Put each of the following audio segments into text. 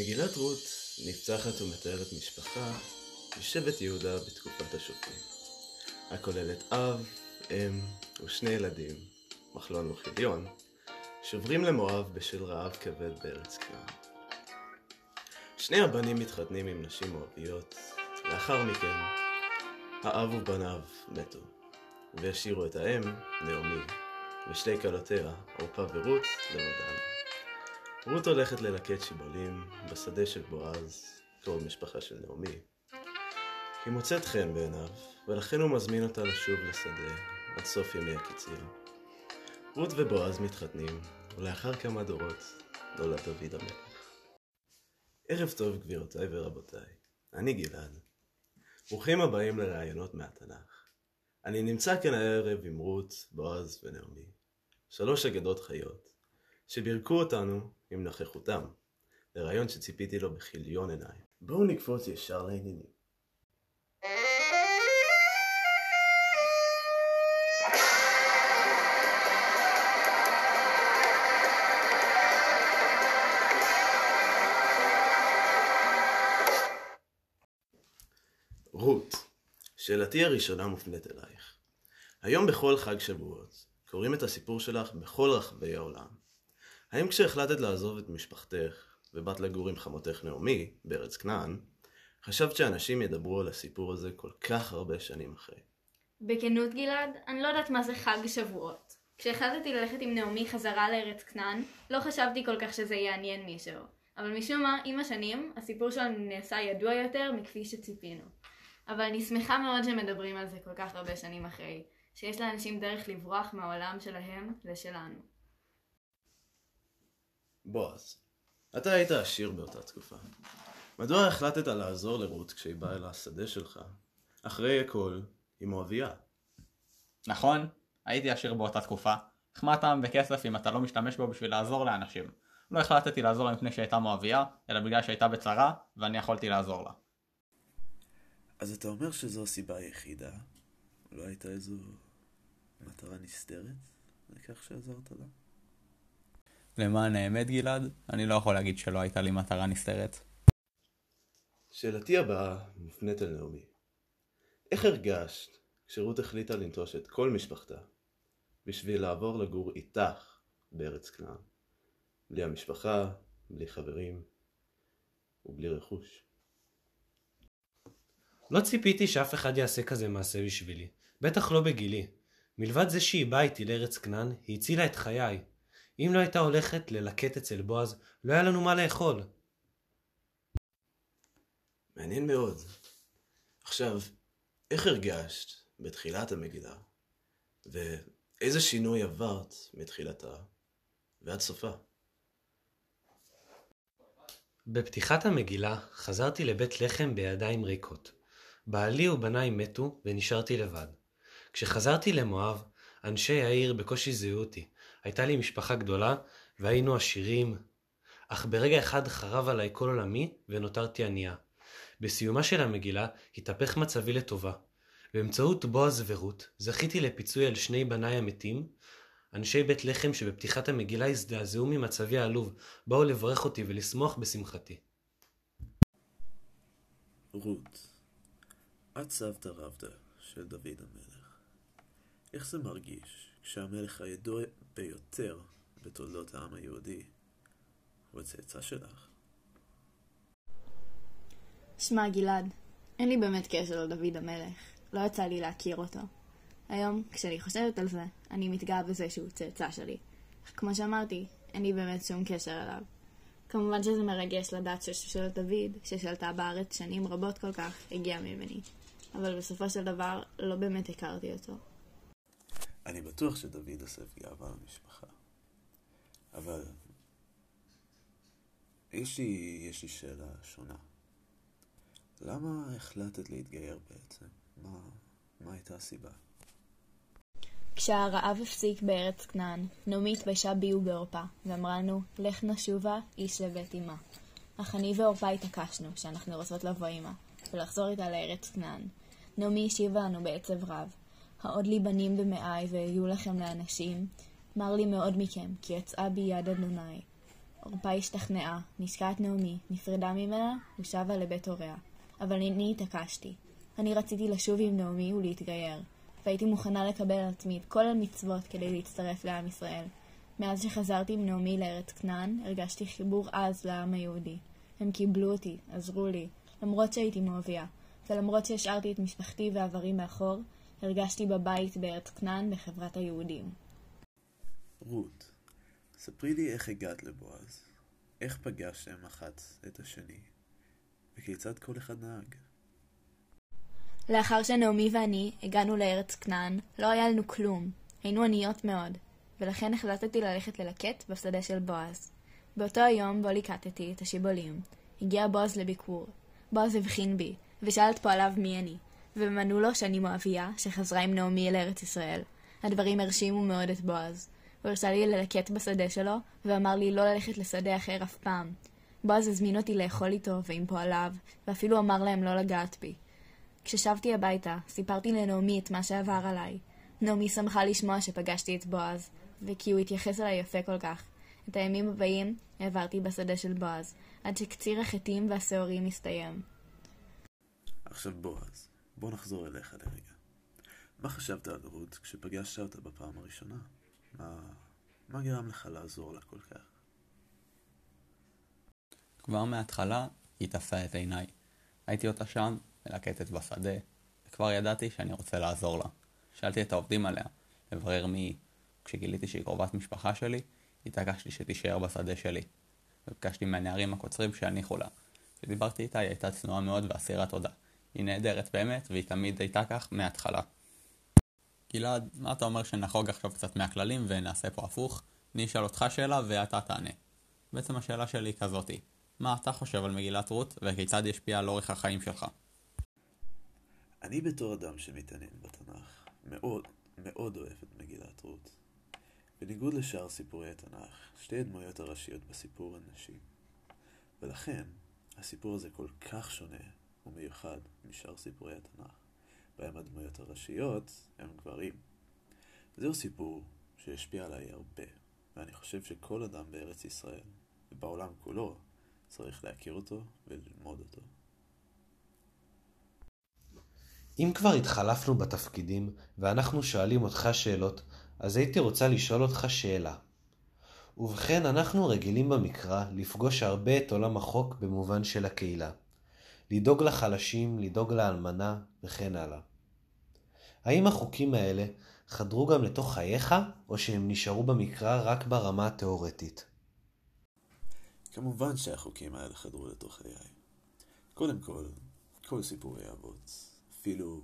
מגילת רות נפתחת ומתארת משפחה משבט יהודה בתקופת השופטים, הכוללת אב, אם ושני ילדים, מחלון וחיליון, שוברים למואב בשל רעב כבד בארץ כנען. שני הבנים מתחתנים עם נשים מואביות, לאחר מכן האב ובניו מתו, והשאירו את האם, נעמי, ושתי כלותיה, עורפה ורות, לבדן. רות הולכת ללקט שיבולים בשדה של בועז, קרוב משפחה של נעמי. היא מוצאת חן בעיניו, ולכן הוא מזמין אותה לשוב לשדה עד סוף ימי הקיצים. רות ובועז מתחתנים, ולאחר כמה דורות נולד דוד המלך. ערב טוב גבירותיי ורבותיי, אני גלעד. ברוכים הבאים לראיונות מהתנ"ך. אני נמצא כאן הערב עם רות, בועז ונעמי, שלוש אגדות חיות, שבירכו אותנו עם נוכחותם, לרעיון שציפיתי לו בכיליון עיניים. בואו נקפוץ ישר לעניינים. רות, שאלתי הראשונה מופנית אלייך. היום בכל חג שבועות קוראים את הסיפור שלך בכל רחבי העולם. האם כשהחלטת לעזוב את משפחתך ובאת לגור עם חמותך נעמי בארץ כנען, חשבת שאנשים ידברו על הסיפור הזה כל כך הרבה שנים אחרי? בכנות גלעד, אני לא יודעת מה זה חג שבועות. כשהחלטתי ללכת עם נעמי חזרה לארץ כנען, לא חשבתי כל כך שזה יעניין מישהו. אבל משום מה, עם השנים, הסיפור שלנו נעשה ידוע יותר מכפי שציפינו. אבל אני שמחה מאוד שמדברים על זה כל כך הרבה שנים אחרי, שיש לאנשים דרך לברוח מהעולם שלהם לשלנו. בועז, אתה היית עשיר באותה תקופה. מדוע החלטת לעזור לרות כשהיא באה אל השדה שלך? אחרי הכל, היא מואביה. נכון, הייתי עשיר באותה תקופה, אך מה טעם בכסף אם אתה לא משתמש בו בשביל לעזור לאנשים? לא החלטתי לעזור לה מפני שהייתה מואביה, אלא בגלל שהייתה בצרה, ואני יכולתי לעזור לה. אז אתה אומר שזו הסיבה היחידה? לא הייתה איזו מטרה נסתרת לכך שעזרת לה? למען האמת גלעד, אני לא יכול להגיד שלא הייתה לי מטרה נסתרת. שאלתי הבאה מופנית אל נעמי. איך הרגשת כשרות החליטה לנטוש את כל משפחתה בשביל לעבור לגור איתך בארץ כנען? בלי המשפחה, בלי חברים ובלי רכוש. לא ציפיתי שאף אחד יעשה כזה מעשה בשבילי, בטח לא בגילי. מלבד זה שהיא באה איתי לארץ כנען, היא הצילה את חיי. אם לא הייתה הולכת ללקט אצל בועז, לא היה לנו מה לאכול. מעניין מאוד. עכשיו, איך הרגשת בתחילת המגילה, ואיזה שינוי עברת מתחילתה ועד סופה? בפתיחת המגילה חזרתי לבית לחם בידיים ריקות. בעלי ובניי מתו ונשארתי לבד. כשחזרתי למואב, אנשי העיר בקושי זיהו אותי. הייתה לי משפחה גדולה והיינו עשירים, אך ברגע אחד חרב עליי כל עולמי ונותרתי ענייה. בסיומה של המגילה התהפך מצבי לטובה. באמצעות בועז ורות זכיתי לפיצוי על שני בניי המתים. אנשי בית לחם שבפתיחת המגילה הזדעזעו ממצבי העלוב, באו לברך אותי ולשמוח בשמחתי. רות, את סבתא רבתא של דוד המלך. איך זה מרגיש כשהמלך הידוע ביותר בתולדות העם היהודי הוא הצאצא שלך? שמע גלעד, אין לי באמת קשר לדוד המלך. לא יצא לי להכיר אותו. היום, כשאני חושבת על זה, אני מתגאה בזה שהוא צאצא שלי. אך כמו שאמרתי, אין לי באמת שום קשר אליו. כמובן שזה מרגש לדעת ששושלת דוד, ששלטה בארץ שנים רבות כל כך, הגיעה ממני. אבל בסופו של דבר, לא באמת הכרתי אותו. אני בטוח שדוד אוסף גאווה למשפחה. אבל יש לי, יש לי שאלה שונה. למה החלטת להתגייר בעצם? מה, מה הייתה הסיבה? כשהרעב הפסיק בארץ כנען, נעמי התביישה בי ובעורפה, ואמרה לנו, לך נשובה איש לבית אמה. אך אני ועורפה התעקשנו שאנחנו רוצות לבוא עמה, ולחזור איתה לארץ כנען. נעמי השיבה לנו בעצב רב, העוד לי בנים במאי ויהיו לכם לאנשים, מר לי מאוד מכם, כי יצאה בי יד אדוני. עורפה השתכנעה, נשקה את נעמי, נפרדה ממנה ושבה לבית הוריה. אבל אני התעקשתי. אני רציתי לשוב עם נעמי ולהתגייר, והייתי מוכנה לקבל על עצמי את כל המצוות כדי להצטרף לעם ישראל. מאז שחזרתי עם נעמי לארץ כנען, הרגשתי חיבור עז לעם היהודי. הם קיבלו אותי, עזרו לי, למרות שהייתי מואביה, ולמרות שהשארתי את משפחתי ועברי מאחור, הרגשתי בבית בארץ כנען בחברת היהודים. רות, ספרי לי איך הגעת לבועז. איך פגשתם אחת את השני? וכיצד כל אחד נהג? לאחר שנעמי ואני הגענו לארץ כנען, לא היה לנו כלום. היינו עניות מאוד, ולכן החלטתי ללכת ללקט בשדה של בועז. באותו היום בו ליקטתי את השיבולים, הגיע בועז לביקור. בועז הבחין בי, ושאל את פועליו מי אני, והם ענו לו שאני מואביה, שחזרה עם נעמי אל ארץ ישראל. הדברים הרשימו מאוד את בועז. הוא הרשה לי ללקט בשדה שלו, ואמר לי לא ללכת לשדה אחר אף פעם. בועז הזמין אותי לאכול איתו ועם פועליו, ואפילו אמר להם לא לגעת בי. כששבתי הביתה, סיפרתי לנעמי את מה שעבר עליי. נעמי שמחה לשמוע שפגשתי את בועז, וכי הוא התייחס אליי יפה כל כך. את הימים הבאים העברתי בשדה של בועז, עד שקציר החטים והשעורים הסתיים. עכשיו בועז, בוא נחזור אליך לרגע. מה חשבת על רות כשפגשת אותה בפעם הראשונה? מה, מה גרם לך לעזור לה כל כך? כבר מההתחלה היא תפסה את עיניי. הייתי אותה שם, מלקטת בשדה, וכבר ידעתי שאני רוצה לעזור לה. שאלתי את העובדים עליה, לברר מי היא. כשגיליתי שהיא קרובת משפחה שלי, התעקשתי שתישאר בשדה שלי. וביקשתי מהנערים הקוצרים שיניחו לה. כשדיברתי איתה היא הייתה צנועה מאוד ואסירת תודה. היא נהדרת באמת, והיא תמיד הייתה כך מההתחלה. גלעד, מה אתה אומר שנחוג עכשיו קצת מהכללים ונעשה פה הפוך? אני אשאל אותך שאלה ואתה תענה. בעצם השאלה שלי היא כזאתי, מה אתה חושב על מגילת רות וכיצד היא השפיעה על אורך החיים שלך? אני בתור אדם שמתעניין בתנ"ך, מאוד מאוד אוהב את מגילת רות. בניגוד לשאר סיפורי התנ"ך, שתי הדמויות הראשיות בסיפור הן נשים. ולכן, הסיפור הזה כל כך שונה ומיוחד משאר סיפורי התנ"ך, בהם הדמויות הראשיות הם גברים. זהו סיפור שהשפיע עליי הרבה, ואני חושב שכל אדם בארץ ישראל, ובעולם כולו, צריך להכיר אותו וללמוד אותו. אם כבר התחלפנו בתפקידים ואנחנו שואלים אותך שאלות, אז הייתי רוצה לשאול אותך שאלה. ובכן, אנחנו רגילים במקרא לפגוש הרבה את עולם החוק במובן של הקהילה. לדאוג לחלשים, לדאוג לאלמנה וכן הלאה. האם החוקים האלה חדרו גם לתוך חייך, או שהם נשארו במקרא רק ברמה התאורטית? כמובן שהחוקים האלה חדרו לתוך חיי. קודם כל, כל סיפורי אבות, אפילו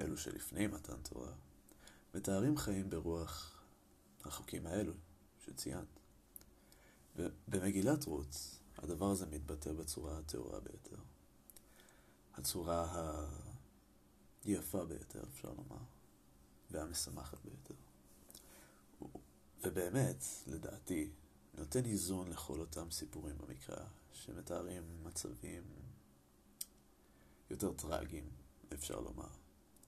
אלו שלפני מתן תורה, מתארים חיים ברוח החוקים האלו שציינת. במגילת רות, הדבר הזה מתבטא בצורה הטהורה ביותר. הצורה היפה ביותר, אפשר לומר, והמשמחת ביותר. ובאמת, לדעתי, נותן איזון לכל אותם סיפורים במקרא, שמתארים מצבים יותר טרגיים, אפשר לומר,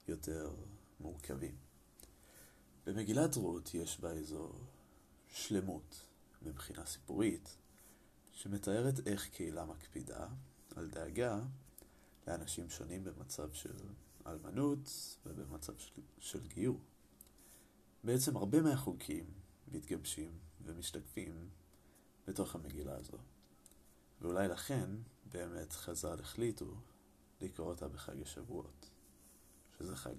יותר מורכבים. במגילת רות יש בה איזו שלמות מבחינה סיפורית, שמתארת איך קהילה מקפידה על דאגה לאנשים שונים במצב של אלמנות ובמצב של, של גיור. בעצם הרבה מהחוקים מתגבשים ומשתקפים בתוך המגילה הזו. ואולי לכן באמת חז"ל החליטו לקרוא אותה בחג השבועות, שזה חג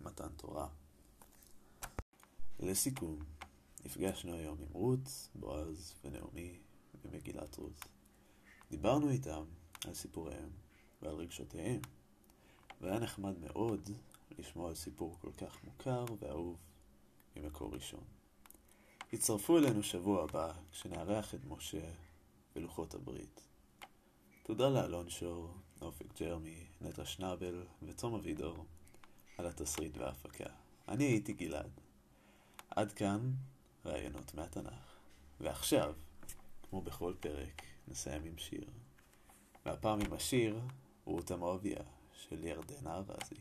מתן תורה. לסיכום, נפגשנו היום עם רות, בועז ונעמי במגילת רות. דיברנו איתם על סיפוריהם ועל רגשותיהם, והיה נחמד מאוד לשמוע על סיפור כל כך מוכר ואהוב ממקור ראשון. הצטרפו אלינו שבוע הבא כשנארח את משה ולוחות הברית. תודה לאלון שור, אופק ג'רמי, נטע שנאבל ותום אבידור על התסריט וההפקה. אני הייתי גלעד. עד כאן רעיונות מהתנ"ך. ועכשיו, כמו בכל פרק, נסיים עם שיר. והפעם עם השיר רות המואביה של ירדנה ארזי.